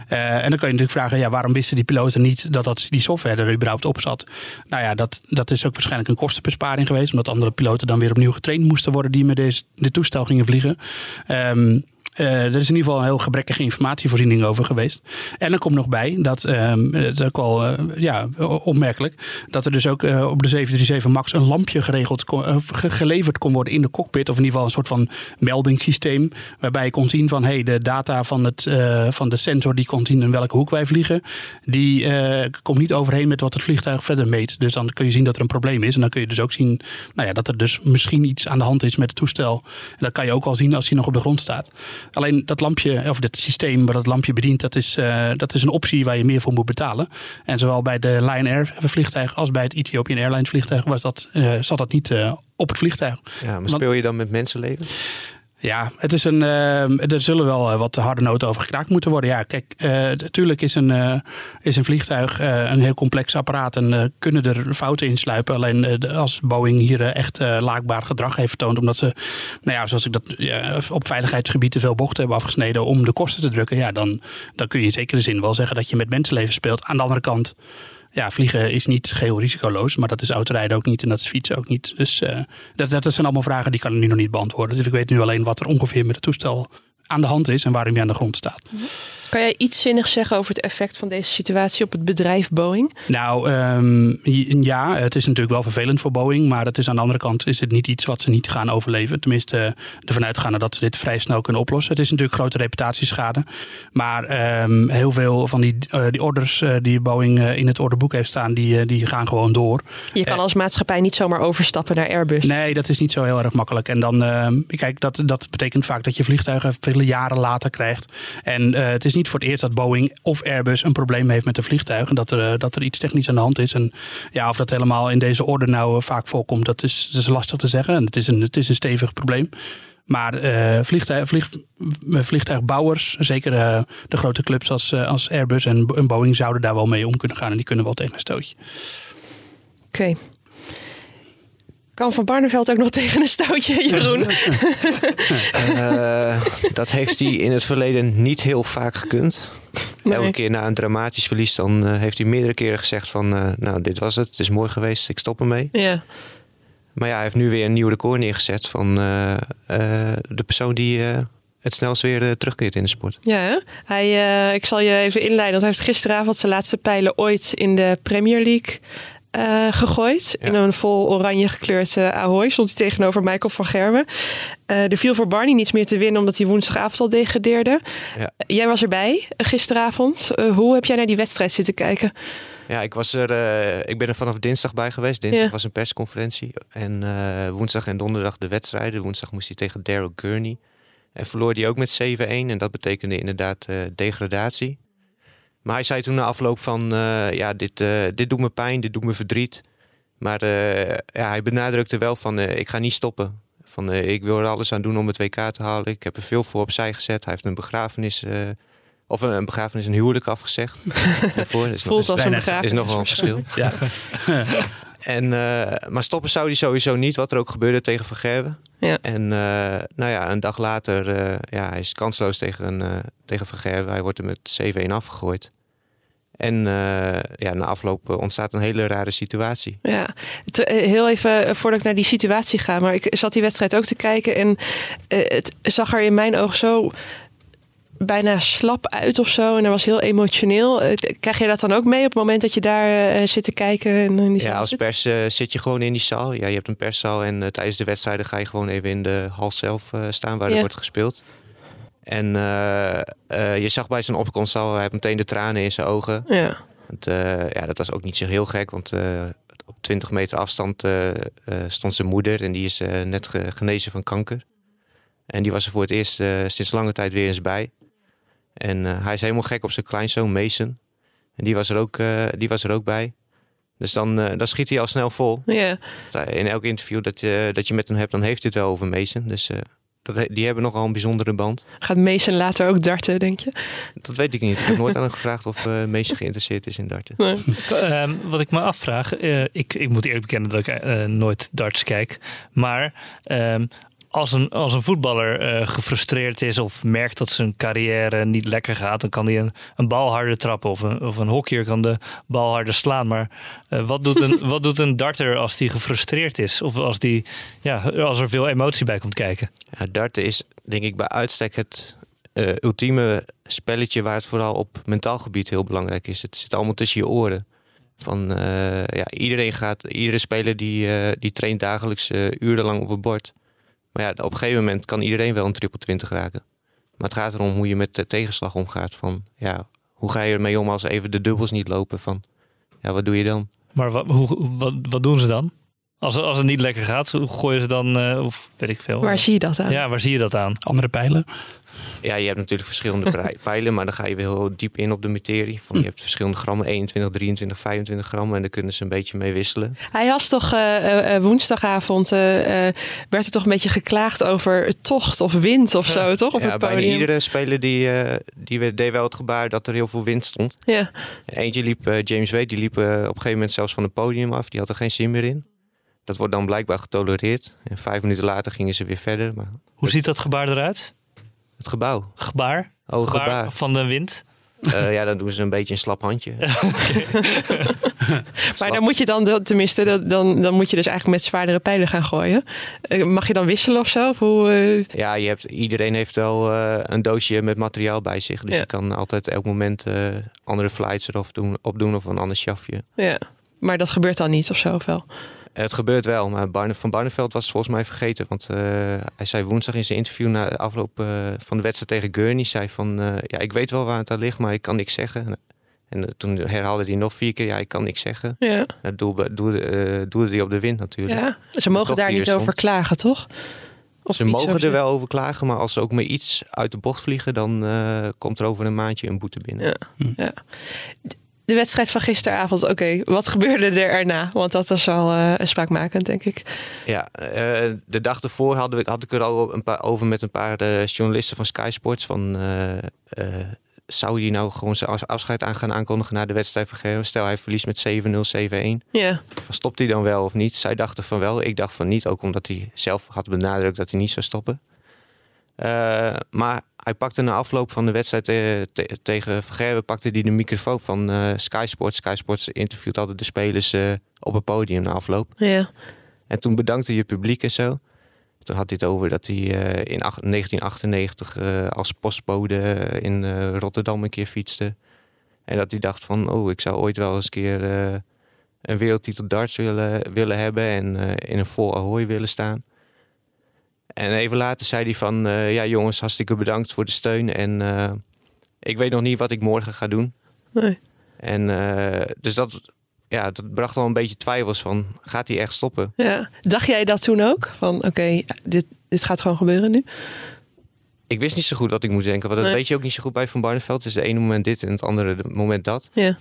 Uh, en dan kan je natuurlijk vragen, ja, waarom wisten die piloten niet dat, dat die software er überhaupt op zat? Nou ja, dat, dat is ook waarschijnlijk een kostenbesparing geweest, omdat andere piloten dan weer opnieuw getraind moesten worden die met deze, dit toestel gingen vliegen. Uh, er is in ieder geval een heel gebrekkige informatievoorziening over geweest. En er komt nog bij, dat, um, dat is ook wel uh, ja, opmerkelijk, dat er dus ook uh, op de 737 MAX een lampje geregeld geleverd kon worden in de cockpit. Of in ieder geval een soort van meldingssysteem. Waarbij je kon zien van hey, de data van, het, van de sensor die kon zien in welke hoek wij vliegen. Die komt niet overheen met wat het vliegtuig verder meet. Dus dan kun je zien dat er een probleem is. En dan kun je dus ook zien nou ja, dat er dus misschien iets aan de hand is met het toestel. En dat kan je ook al zien als hij nog op de grond staat. Alleen dat lampje, of het systeem waar dat lampje bedient, dat is, uh, dat is een optie waar je meer voor moet betalen. En zowel bij de Lion Air vliegtuig als bij het Ethiopian Airlines vliegtuig was dat, uh, zat dat niet uh, op het vliegtuig. Ja, maar speel je dan met mensenlevens? Ja, het is een, uh, er zullen wel eh, wat harde noten over gekraakt moeten worden. Ja, kijk, natuurlijk is een, is een vliegtuig een heel complex apparaat en kunnen er fouten insluipen. Alleen als Boeing hier echt laakbaar gedrag heeft vertoond, omdat ze, nou ja, zoals ik dat op veiligheidsgebied te veel bochten hebben afgesneden om de kosten te drukken, ja, dan, dan kun je in zekere zin wel zeggen dat je met mensenlevens speelt. Aan de andere kant ja, vliegen is niet geheel risicoloos, maar dat is autorijden ook niet en dat is fietsen ook niet. Dus uh, dat, dat zijn allemaal vragen die kan ik nu nog niet beantwoorden. Dus ik weet nu alleen wat er ongeveer met het toestel aan de hand is en waarom je aan de grond staat. Kan jij iets zinnigs zeggen over het effect van deze situatie op het bedrijf Boeing? Nou, um, ja, het is natuurlijk wel vervelend voor Boeing. Maar het is aan de andere kant is het niet iets wat ze niet gaan overleven. Tenminste, ervan uitgaande dat ze dit vrij snel kunnen oplossen. Het is natuurlijk grote reputatieschade. Maar um, heel veel van die, uh, die orders uh, die Boeing in het orderboek heeft staan, die, die gaan gewoon door. Je kan als maatschappij niet zomaar overstappen naar Airbus. Nee, dat is niet zo heel erg makkelijk. En dan, ehm, kijk, dat, dat betekent vaak dat je vliegtuigen vele jaren later krijgt. En het is niet voor het eerst dat Boeing of Airbus een probleem heeft met de vliegtuigen. Dat er, dat er iets technisch aan de hand is. En ja, of dat helemaal in deze orde nou vaak voorkomt, dat is, dat is lastig te zeggen. En het is een, het is een stevig probleem. Maar uh, vliegtuig, vlieg, vliegtuigbouwers, zeker de grote clubs als, als Airbus en, en, Boeing, zouden daar wel mee om kunnen gaan. En die kunnen wel tegen een stootje. Oké. Kan Van Barneveld ook nog tegen een stootje, Jeroen? dat heeft hij in het verleden niet heel vaak gekund. Nee. Elke keer na een dramatisch verlies, dan heeft hij meerdere keren gezegd van... nou, dit was het, het is mooi geweest, ik stop ermee. Ja. Maar ja, hij heeft nu weer een nieuw record neergezet van de persoon die het snelst weer terugkeert in de sport. Ja, hij, ik zal je even inleiden. Want hij heeft gisteravond zijn laatste pijlen ooit in de Premier League gegooid. Ja. In een vol oranje gekleurd Ahoy stond hij tegenover Michael van Gerwen. er viel voor Barney niets meer te winnen omdat hij woensdagavond al degradeerde. Ja. Jij was erbij gisteravond. hoe heb jij naar die wedstrijd zitten kijken? Ja, ik, was er, uh, ik ben er vanaf dinsdag bij geweest. Dinsdag ja. was een persconferentie. En uh, woensdag en donderdag de wedstrijden. Woensdag moest hij tegen Daryl Gurney. En verloor hij ook met 7-1. En dat betekende inderdaad uh, degradatie. Maar hij zei toen na afloop van... ja, dit, dit doet me pijn, dit doet me verdriet. Maar ja, hij benadrukte wel van... ik ga niet stoppen. Van, ik wil er alles aan doen om het WK te halen. Ik heb er veel voor opzij gezet. Hij heeft een begrafenis of een, een begrafenis, een huwelijk afgezegd. Daarvoor. Is Voelt nog, als een begrafenis. Is nog wel een verschil. ja. en, uh, maar stoppen zou hij sowieso niet, wat er ook gebeurde tegen Van Gerwen. Ja. En uh, nou ja, een dag later, uh, ja, hij is kansloos tegen, tegen Van Gerwen. Hij wordt er met 7-1 afgegooid. En ja, na afloop ontstaat een hele rare situatie. Ja, heel even voordat ik naar die situatie ga. Maar ik zat die wedstrijd ook te kijken. En het zag er in mijn oog zo bijna slap uit of zo. En dat was heel emotioneel. Eh, krijg je dat dan ook mee op het moment dat je daar uh, zit te kijken? En die ja, als pers uh, zit je gewoon in die zaal. Ja, je hebt een perszaal en uh, tijdens de wedstrijden ga je gewoon even in de hal zelf staan waar ja. er wordt gespeeld. En je zag bij zijn opkomst al, hij heeft meteen de tranen in zijn ogen. Ja. Want, ja, dat was ook niet zo heel gek, want op 20 meter afstand stond zijn moeder en die is net genezen van kanker. En die was er voor het eerst sinds lange tijd weer eens bij. En hij is helemaal gek op zijn kleinzoon Mason. En die was er ook, die was er ook bij. Dus dan, uh, dan schiet hij al snel vol. Yeah. In elk interview dat je, dat je met hem hebt, dan heeft hij het wel over Mason. Dus dat, die hebben nogal een bijzondere band. Gaat Mason later ook darten, denk je? Dat weet ik niet. Ik heb nooit aan hem gevraagd of uh, Mason geïnteresseerd is in darten. Nee. Uh, wat ik me afvraag, uh, ik, ik moet eerlijk bekennen dat ik nooit darts kijk. Maar ehm, als een, als een voetballer uh, gefrustreerd is of merkt dat zijn carrière niet lekker gaat, dan kan hij een, een bal harder trappen. Of een, of een hockeyer kan de bal harder slaan. Maar uh, wat, doet een, wat doet een darter als die gefrustreerd is? Of als, die, ja, als er veel emotie bij komt kijken? Ja, darten is denk ik bij uitstek het uh, ultieme spelletje waar het vooral op mentaal gebied heel belangrijk is. Het zit allemaal tussen je oren. Van, ja, iedereen gaat, iedere speler die, die traint dagelijks urenlang op het bord. Maar ja, op een gegeven moment kan iedereen wel een triple 20 raken. Maar het gaat erom hoe je met de tegenslag omgaat. Van, ja, hoe ga je ermee om als even de dubbels niet lopen? Van, ja, wat doe je dan? Maar wat, hoe, wat, wat doen ze dan? Als, als het niet lekker gaat, hoe gooien ze dan, uh, of weet ik veel. Waar zie je dat aan? Ja, waar zie je dat aan? Andere pijlen? Ja, je hebt natuurlijk verschillende pijlen, maar dan ga je weer heel diep in op de materie. Van, je hebt verschillende grammen, 21, 23, 25 gram. En daar kunnen ze een beetje mee wisselen. Hij was toch uh, woensdagavond, uh, werd er toch een beetje geklaagd over tocht of wind of zo, toch? Op ja, het bijna iedere speler die, die deed wel het gebaar dat er heel veel wind stond. Ja. Eentje liep, James Wade, die liep op een gegeven moment zelfs van het podium af. Die had er geen zin meer in. Dat wordt dan blijkbaar getolereerd. En vijf minuten later gingen ze weer verder. Maar Hoe ziet dat gebaar eruit? Het gebouw. Gebaar? Oh, gebaar. Van de wind? Uh, ja, dan doen ze een beetje een slap handje. maar dan moet je dan, tenminste, dan, dan moet je dus eigenlijk met zwaardere pijlen gaan gooien. Uh, mag je dan wisselen of zo? Of hoe, uh... Ja, je hebt, iedereen heeft wel een doosje met materiaal bij zich. Dus je kan altijd elk moment andere flights erop doen, opdoen of een ander sjafje. Ja, maar dat gebeurt dan niet of zo? Of wel? Het gebeurt wel, maar Van Barneveld was volgens mij vergeten. Want uh, hij zei woensdag in zijn interview na de afloop uh, van de wedstrijd tegen Gurney... zei van, uh, ja, ik weet wel waar het aan ligt, maar ik kan niks zeggen. En toen herhaalde hij nog vier keer, ja, ik kan niks zeggen. Ja. Dat doelde, doelde, doelde hij op de wind natuurlijk. Ja, ze mogen daar niet over klagen, toch? Of ze mogen er wel over klagen, maar als ze ook maar iets uit de bocht vliegen... dan komt er over een maandje een boete binnen. Ja, ja de wedstrijd van gisteravond, oké, wat gebeurde er erna? Want dat was al uh, spraakmakend, denk ik. Ja, uh, de dag ervoor hadden we, had ik er al een paar, over met een paar uh, journalisten van Sky Sports. Van, zou hij nou gewoon zijn afscheid aan gaan aankondigen na de wedstrijd van Gerben? Stel hij verliest met 7-0, 7-1. Ja. Stopt hij dan wel of niet? Zij dachten van wel, ik dacht van niet. Ook omdat hij zelf had benadrukt dat hij niet zou stoppen. Maar hij pakte na afloop van de wedstrijd eh, tegen Vergerben pakte hij de microfoon van uh, Sky Sports. Sky Sports interviewt altijd de spelers uh, op het podium na afloop. Ja. En toen bedankte je publiek en zo. Toen had hij het over dat hij in 1998 als postbode in Rotterdam een keer fietste. En dat hij dacht van, oh, ik zou ooit wel eens een keer een wereldtitel darts willen, willen hebben en in een vol ahoy willen staan. En even later zei hij van, uh, ja jongens, hartstikke bedankt voor de steun. En uh, ik weet nog niet wat ik morgen ga doen. Nee. En uh, dus dat, ja, dat bracht al een beetje twijfels van, gaat hij echt stoppen? Ja. Dacht jij dat toen ook? Van oké, dit, dit gaat gewoon gebeuren nu? Ik wist niet zo goed wat ik moest denken. Want dat weet je ook niet zo goed bij Van Barneveld. Het is de ene moment dit en het andere moment dat. Ja.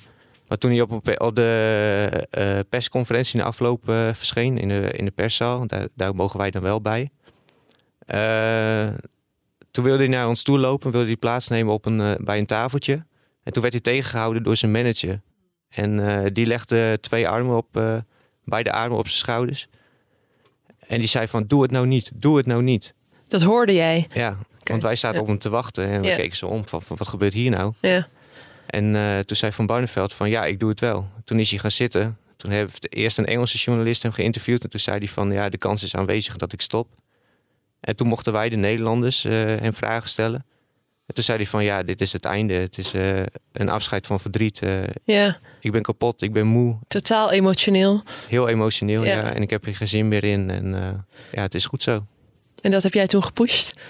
Maar toen hij op, op de persconferentie in de afloop verscheen in de, in de perszaal, daar, daar mogen wij dan wel bij. Uh, toen wilde hij naar ons toe lopen, wilde hij plaatsnemen op een, uh, bij een tafeltje. En toen werd hij tegengehouden door zijn manager. En uh, die legde twee armen op, beide armen op zijn schouders. En die zei van, doe het nou niet, doe het nou niet. Dat hoorde jij? Ja, want wij zaten op hem te wachten. En we keken zo om van, van, wat gebeurt hier nou? Ja. En toen zei Van Barneveld van, ja, ik doe het wel. Toen is hij gaan zitten. Toen heeft eerst een Engelse journalist hem geïnterviewd. En toen zei hij van, ja, de kans is aanwezig dat ik stop. En toen mochten wij, de Nederlanders, uh, hem vragen stellen. En toen zei hij van ja, dit is het einde. Het is uh, een afscheid van verdriet. Uh, ja. Ik ben kapot, ik ben moe. Totaal emotioneel. Heel emotioneel, ja. En ik heb er geen zin meer in. En ja, het is goed zo. En dat heb jij toen gepusht?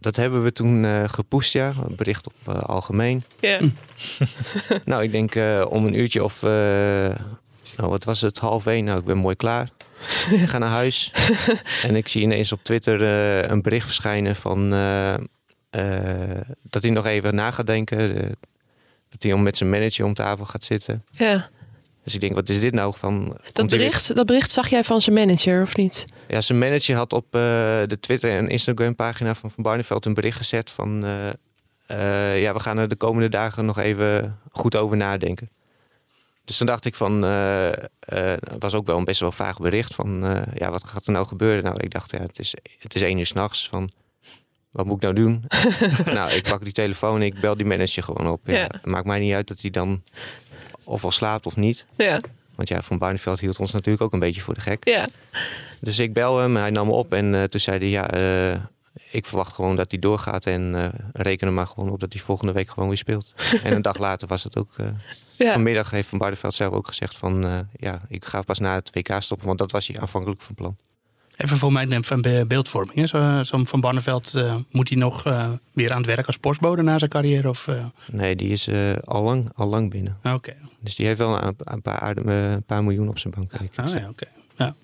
Dat hebben we toen uh, gepusht, ja. Bericht op algemeen. Ja. nou, ik denk om een uurtje of... nou, wat was het? Half één. Nou, ik ben mooi klaar. Ik ga naar huis en ik zie ineens op Twitter uh, een bericht verschijnen van uh, uh, dat hij nog even na gaat denken. dat hij om met zijn manager om tafel gaat zitten. Ja. Dus ik denk, wat is dit nou van? Dat bericht, dat bericht zag jij van zijn manager of niet? Ja, zijn manager had op de Twitter en Instagram pagina van Van Barneveld een bericht gezet van ja, we gaan er de komende dagen nog even goed over nadenken. Dus dan dacht ik van, uh, was ook wel een best wel vaag bericht van, uh, ja, wat gaat er nou gebeuren? Nou, ik dacht, ja, het is, het is één uur s'nachts van, wat moet ik nou doen? nou, ik pak die telefoon en ik bel die manager gewoon op. Ja. Maakt mij niet uit dat hij dan of al slaapt of niet. Ja. Want ja, Van Barneveld hield ons natuurlijk ook een beetje voor de gek. Ja. Dus ik bel hem, hij nam me op en toen zei hij, ja, ik verwacht gewoon dat hij doorgaat en uh, reken er maar gewoon op dat hij volgende week gewoon weer speelt. en een dag later was het ook Vanmiddag heeft Van Barneveld zelf ook gezegd van uh, ja, ik ga pas na het WK stoppen, want dat was hij aanvankelijk van plan. Even voor mij van beeldvorming. Zo, zo van Barneveld, uh, moet hij nog uh, weer aan het werk als postbode na zijn carrière? Of, Nee, die is al, lang, al lang binnen. Oké. Dus die heeft wel een, een, paar, een paar miljoen op zijn bank. Ah, ja, oké. Ja.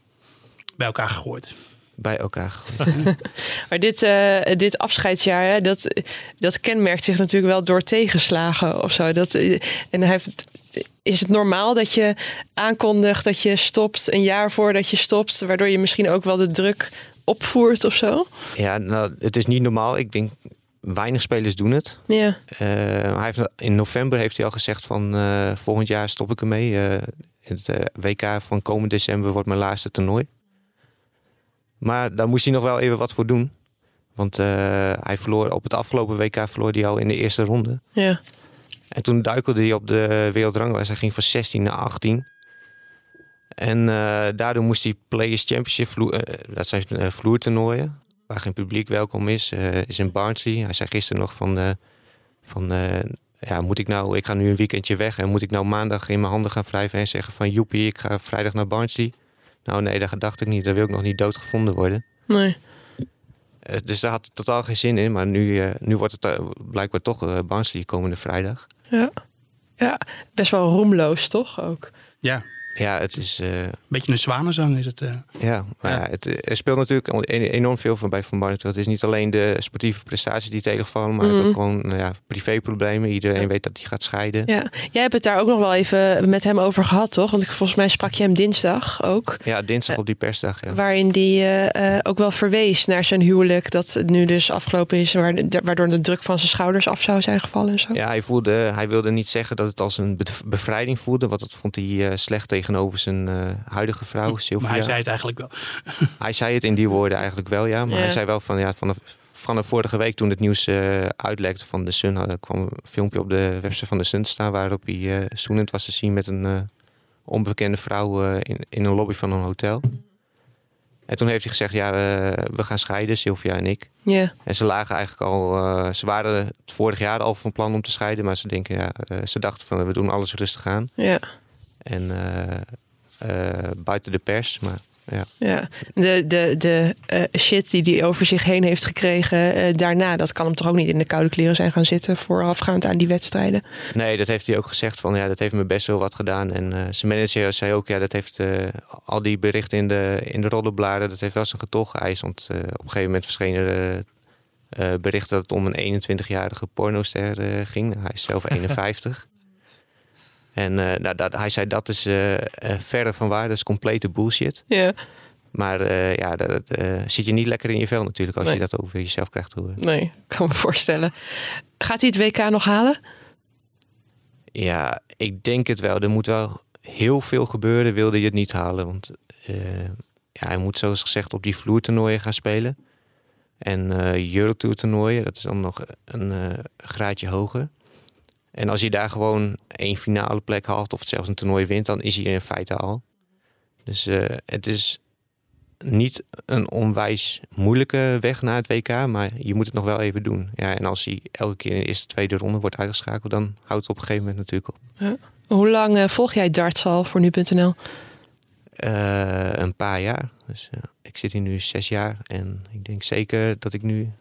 Bij elkaar gegooid bij elkaar maar dit, uh, dit afscheidsjaar, dat, dat kenmerkt zich natuurlijk wel door tegenslagen of zo. Dat, eh, en hij heeft, is het normaal dat je aankondigt dat je stopt een jaar voordat je stopt, waardoor je misschien ook wel de druk opvoert of zo? Ja, nou, het is niet normaal. Ik denk weinig spelers doen het. Ja. Uh, hij heeft, in november heeft hij al gezegd van volgend jaar stop ik ermee. het WK van komend december wordt mijn laatste toernooi. Maar daar moest hij nog wel even wat voor doen. Want uh, hij verloor op het afgelopen WK verloor hij al in de eerste ronde. Ja. En toen duikelde hij op de wereldranglijst. Hij ging van 16 naar 18. En daardoor moest hij Players Championship, vloer, dat zijn vloertoernooien, waar geen publiek welkom is, is in Barnsley. Hij zei gisteren nog van, van ja, moet ik nou, ik ga nu een weekendje weg en moet ik nou maandag in mijn handen gaan wrijven en zeggen van joepie, ik ga vrijdag naar Barnsley. Nou nee, daar dacht ik niet. Daar wil ik nog niet doodgevonden worden. Nee. Uh, dus daar had totaal geen zin in. Maar nu, uh, nu wordt het uh, blijkbaar toch uh, Barnsley komende vrijdag. Ja. ja, best wel roemloos toch ook? Ja, ja, het is... Uh... Een beetje een zwanenzang is het. Uh... Ja, maar ja. het, er speelt natuurlijk enorm veel van bij Van Barneveld. Het is niet alleen de sportieve prestaties die tegenvallen, maar mm ook gewoon nou ja, privéproblemen. Iedereen weet dat hij gaat scheiden. Ja. Jij hebt het daar ook nog wel even met hem over gehad, toch? Want ik, volgens mij sprak je hem dinsdag ook. Ja, dinsdag op die persdag. Ja. Waarin hij uh, ook wel verwees naar zijn huwelijk, dat het nu dus afgelopen is, waardoor de druk van zijn schouders af zou zijn gevallen en zo. Ja, hij, voelde, hij wilde niet zeggen dat het als een bevrijding voelde, want dat vond hij slecht tegen tegenover zijn uh, huidige vrouw, Sylvia. Maar hij zei het eigenlijk wel. hij zei het in die woorden eigenlijk wel, ja. Maar hij zei wel van, ja, van de, van de vorige week toen het nieuws uh, uitlekte van de Sun, er kwam een filmpje op de website van de Sun staan waarop hij uh, zoenend was te zien met een onbekende vrouw in, in een lobby van een hotel. En toen heeft hij gezegd, ja, we gaan scheiden, Sylvia en ik. Ja. En ze lagen eigenlijk al, ze waren het vorig jaar al van plan om te scheiden, maar ze denken, ja, ze dachten van, we doen alles rustig aan. Ja. En eh, eh, buiten de pers, maar ja. ja. De, de, de uh, shit die hij over zich heen heeft gekregen uh, daarna, dat kan hem toch ook niet in de koude kleren zijn gaan zitten voorafgaand aan die wedstrijden? Nee, dat heeft hij ook gezegd van ja, dat heeft me best wel wat gedaan. En uh, zijn manager zei ook, ja, dat heeft al die berichten in de, in de roddelbladen, dat heeft wel zijn gevolg geëist. Want op een gegeven moment verschenen er berichten dat het om een 21-jarige pornoster ging. Hij is zelf 51. En uh, nou, dat, hij zei dat is uh, verder van waar, dat is complete bullshit. Ja. Maar uh, ja, dat zit je niet lekker in je vel natuurlijk als nee. je dat over jezelf krijgt te horen. Nee, ik kan me voorstellen. Gaat hij het WK nog halen? Ja, ik denk het wel. Er moet wel heel veel gebeuren, wilde je het niet halen. Want ja, hij moet zoals gezegd op die vloertoernooien gaan spelen. En Eurotour toernooien, dat is dan nog een graadje hoger. En als hij daar gewoon één finale plek haalt of zelfs een toernooi wint, dan is hij in feite al. Dus uh, het is niet een onwijs moeilijke weg naar het WK, maar je moet het nog wel even doen. Ja, en als hij elke keer in de eerste, tweede ronde wordt uitgeschakeld, dan houdt het op een gegeven moment natuurlijk op. Ja. Hoe lang uh, volg jij darts al voor nu.nl? Uh, een paar jaar. Dus ik zit hier nu zes jaar en ik denk zeker dat ik nu,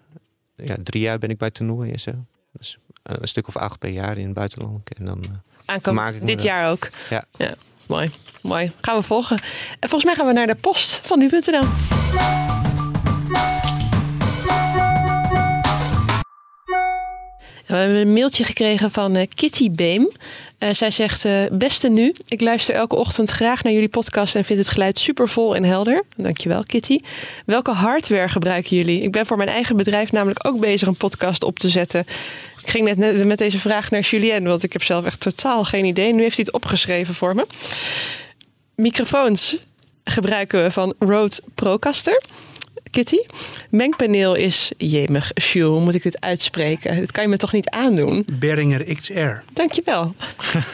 ja, drie jaar ben ik bij toernooien en zo. Dus een stuk of acht per jaar in het buitenland. En dan maak ik dit jaar ook. Ja. ja. Mooi, mooi. Gaan we volgen. En volgens mij gaan we naar de post van nu.nl. We hebben een mailtje gekregen van uh, Kitty Beem. Uh, zij zegt: uh, Beste nu, ik luister elke ochtend graag naar jullie podcast en vind het geluid super vol en helder. Dankjewel, Kitty. Welke hardware gebruiken jullie? Ik ben voor mijn eigen bedrijf namelijk ook bezig een podcast op te zetten. Ik ging net met deze vraag naar Julien, want ik heb zelf echt totaal geen idee. Nu heeft hij het opgeschreven voor me. Microfoons gebruiken we van Rode Procaster. Kitty. Mengpaneel is, jemig, hoe moet ik dit uitspreken? Dat kan je me toch niet aandoen? Behringer XR. Dankjewel.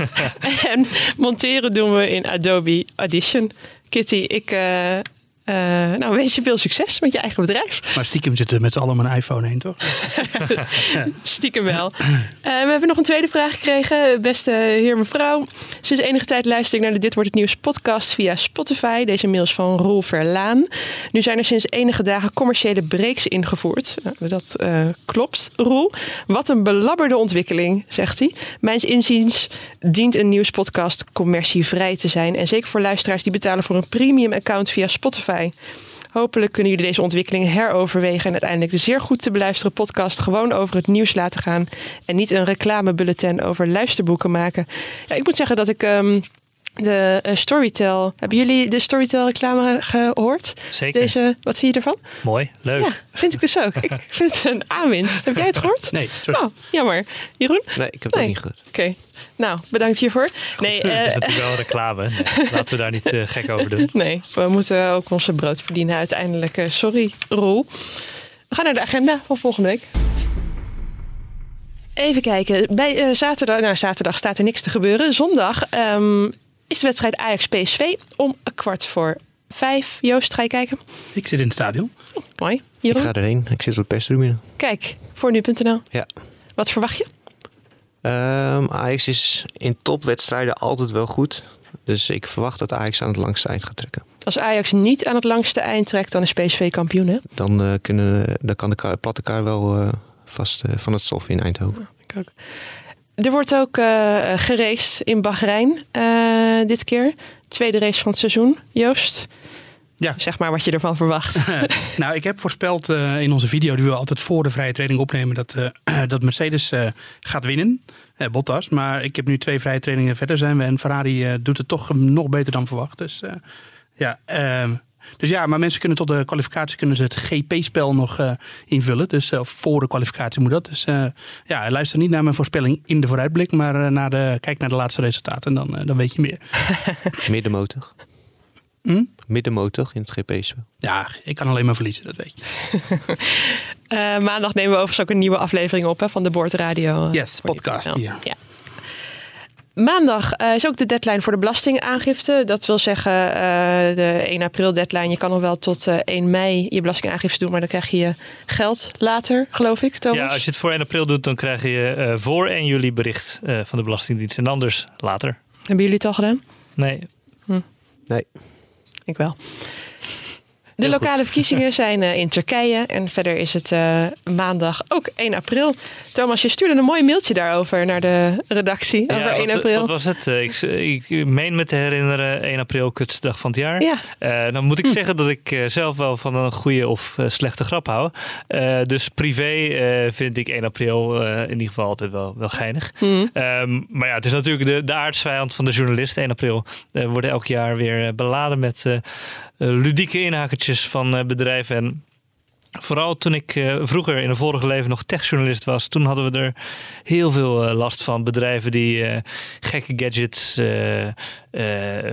en monteren doen we in Adobe Audition. Kitty, ik, uh, uh, nou, wens je veel succes met je eigen bedrijf. Maar stiekem zitten met z'n allen mijn iPhone heen, toch? stiekem wel. Uh, we hebben nog een tweede vraag gekregen. Beste heer, mevrouw. Sinds enige tijd luister ik naar de Dit Wordt Het Nieuws podcast via Spotify. Deze mail is van Roel Verlaan. Nu zijn er sinds enige dagen commerciële breaks ingevoerd. Nou, dat uh, klopt, Roel. Wat een belabberde ontwikkeling, zegt hij. Mijns inziens dient een nieuwspodcast commercievrij te zijn. En zeker voor luisteraars die betalen voor een premium account via Spotify Hopelijk kunnen jullie deze ontwikkeling heroverwegen en uiteindelijk de zeer goed te beluisteren podcast gewoon over het nieuws laten gaan. En niet een reclamebulletin over luisterboeken maken. Ja, ik moet zeggen dat ik. Um, de uh, Storytel. Hebben jullie de Storytel reclame gehoord? Zeker. Deze, wat vind je ervan? Mooi, leuk. Ja, vind ik dus ook. ik vind het een aanwinst. Heb jij het gehoord? Nee, sorry. Oh, jammer. Jeroen? Nee, ik heb het niet gehoord. Oké. Nou, bedankt hiervoor. Nee, uh, dat is natuurlijk wel reclame. Nee, laten we daar niet uh, gek over doen. Nee, we moeten ook onze brood verdienen uiteindelijk. sorry, Roel. We gaan naar de agenda van volgende week. Even kijken. Bij uh, zaterdag, nou, zaterdag staat er niks te gebeuren. Zondag um, is de wedstrijd Ajax-PSV om een kwart voor vijf. Joost, ga je kijken? Ik zit in het stadion. Oh, mooi. Jeroen? Ik ga erheen. Ik zit op het perstribune. Kijk, voor nu.nl. Ja. Wat verwacht je? Um, Ajax is in topwedstrijden altijd wel goed. Dus ik verwacht dat Ajax aan het langste eind gaat trekken. Als Ajax niet aan het langste eind trekt, dan is PSV kampioen, hè? Dan, uh, kunnen, dan kan de platte wel uh, vast uh, van het stof in Eindhoven. Ja, ik ook. Er wordt ook uh, geraced in Bahrein dit keer. Tweede race van het seizoen. Joost, ja. zeg maar wat je ervan verwacht. nou, ik heb voorspeld in onze video die we altijd voor de vrije training opnemen... dat, dat Mercedes gaat winnen eh, Bottas. Maar ik heb nu twee vrije trainingen verder zijn we. En Ferrari doet het toch nog beter dan verwacht. Dus ja, dus ja, maar mensen kunnen tot de kwalificatie kunnen ze het GP-spel nog uh, invullen. Dus voor de kwalificatie moet dat. Dus ja, luister niet naar mijn voorspelling in de vooruitblik, maar naar de, kijk naar de laatste resultaten. Dan, dan weet je meer. Middenmotor. Hm? Middenmotor in het GP-spel. Ja, ik kan alleen maar verliezen, dat weet je. uh, maandag nemen we overigens ook een nieuwe aflevering op hè, van de Boordradio. Yes, podcast. Ja. ja. Maandag uh, is ook de deadline voor de belastingaangifte. Dat wil zeggen uh, de 1 april deadline. Je kan nog wel tot 1 mei je belastingaangifte doen, maar dan krijg je je geld later, geloof ik, Thomas? Ja, als je het voor 1 april doet, dan krijg je voor 1 juli bericht van de Belastingdienst. En anders later. Hebben jullie het al gedaan? Nee. Hm. Nee. Ik wel. De lokale verkiezingen zijn uh, in Turkije. En verder is het uh, maandag ook 1 april. Thomas, je stuurde een mooi mailtje daarover naar de redactie. Ja, over 1 wat, april. Wat was het? Ik, ik, meen me te herinneren 1 april, kutste dag van het jaar. Ja. Uh, dan moet ik hm. zeggen dat ik zelf wel van een goede of slechte grap hou. dus privé vind ik 1 april in ieder geval altijd wel, wel geinig. Hm. Um, maar ja, het is natuurlijk de, de aardsvijand van de journalist. 1 april worden elk jaar weer beladen met ludieke inhakertjes van uh, bedrijven. En vooral toen ik uh, vroeger in een vorige leven nog techjournalist was, toen hadden we er heel veel uh, last van. Bedrijven die gekke gadgets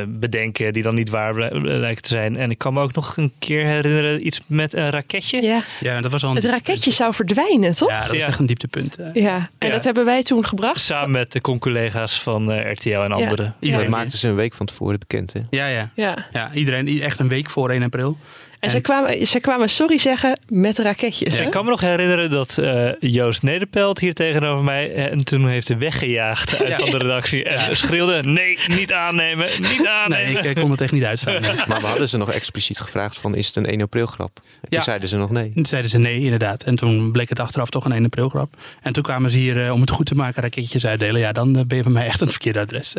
bedenken, die dan niet waar lijken te zijn. En ik kan me ook nog een keer herinneren iets met een raketje. Ja, ja dat was al Het raketje zou verdwijnen, toch? Ja, dat was ja. echt een dieptepunt. Ja, en dat hebben wij toen gebracht. Samen met de collega's van RTL en anderen. Iedereen maakte ze een week van tevoren bekend, hè? Ja, ja. ja. ja iedereen echt een week voor 1 april. En, ze, kwamen, ze kwamen sorry zeggen met raketjes. Ja, ik kan me nog herinneren dat uh, Joost Nederpelt hier tegenover mij en toen heeft hij weggejaagd uit ja. van de redactie. En ja. schreeuwde: nee, niet aannemen, niet aannemen. Nee, ik kon het echt niet uitstaan. Nee. Maar we hadden ze nog expliciet gevraagd: van, is het een 1 april grap? En toen zeiden ze nog nee. Toen zeiden ze nee, inderdaad. En toen bleek het achteraf toch een 1 april grap. En toen kwamen ze hier uh, om het goed te maken raketjes uitdelen. Ja, dan uh, ben je bij mij echt een verkeerde adres.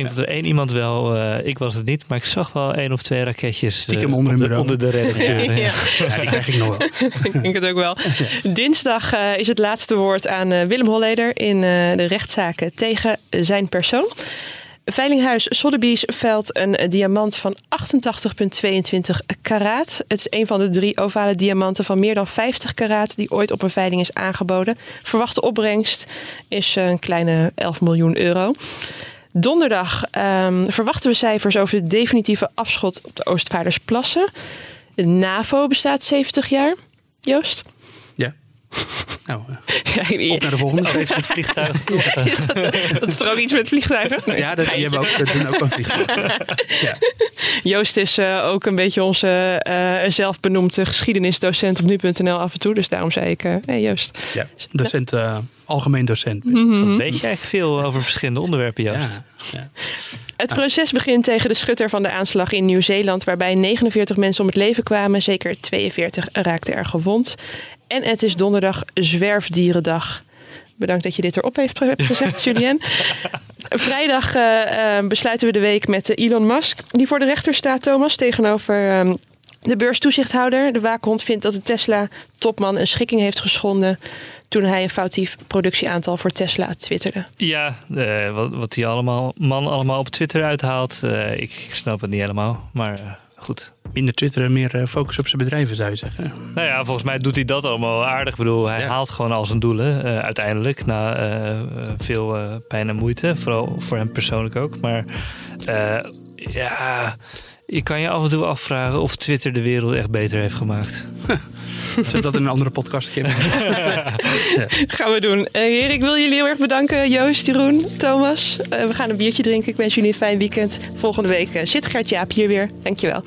Ik denk dat er één iemand wel, ik was het niet, maar ik zag wel één of twee raketjes. Stiekem onder, de, onder de redacteur. Ja. Ja, die krijg ik nog wel. ik denk het ook wel. Dinsdag uh, is het laatste woord aan uh, Willem Holleder in uh, de rechtszaken tegen zijn persoon. Veilinghuis Sotheby's veilt een diamant van 88,22 karaat. Het is een van de drie ovale diamanten van meer dan 50 karaat die ooit op een veiling is aangeboden. Verwachte opbrengst is een kleine 11 miljoen euro. Donderdag um, verwachten we cijfers over de definitieve afschot op de Oostvaardersplassen. De NAVO bestaat 70 jaar. Joost? Ja. Nou, ja, op naar de volgende. Steeds met vliegtuigen. Is dat, dat, is er ook iets met vliegtuigen? Nee, ja, dat, die hebben ook, dat doen ook een vliegtuig. Ja. Joost is uh, ook een beetje onze uh, zelfbenoemde geschiedenisdocent op nu.nl af en toe. Dus daarom zei ik, uh, hey Joost. Ja, docent, algemeen docent. Mm -hmm. Weet je eigenlijk veel over verschillende onderwerpen, Joost? Ja, ja. Het proces begint tegen de schutter van de aanslag in Nieuw-Zeeland, waarbij 49 mensen om het leven kwamen. Zeker 42 raakten er gewond. En het is donderdag Zwerfdierendag. Bedankt dat je dit erop heeft gezegd, Julien. Vrijdag uh, uh, besluiten we de week met Elon Musk, die voor de rechter staat, Thomas, tegenover uh, de beurstoezichthouder. De waakhond vindt dat de Tesla-topman een schikking heeft geschonden toen hij een foutief productieaantal voor Tesla twitterde. Ja, uh, wat, wat die allemaal, man allemaal op Twitter uithaalt, uh, ik, ik, snap het niet helemaal, maar goed. Minder twitteren, meer focus op zijn bedrijven zou je zeggen. Nou ja, volgens mij doet hij dat allemaal aardig. Ik bedoel, hij ja. haalt gewoon al zijn doelen uiteindelijk, na veel pijn en moeite, vooral voor hem persoonlijk ook. Maar ja je kan je af en toe afvragen of Twitter de wereld echt beter heeft gemaakt. Zet dat in een andere podcast een Gaan we doen. Uh, heren, ik wil jullie heel erg bedanken. Joost, Jeroen, Thomas. Uh, we gaan een biertje drinken. Ik wens jullie een fijn weekend. Volgende week uh, zit Gert Jaap hier weer. Dankjewel.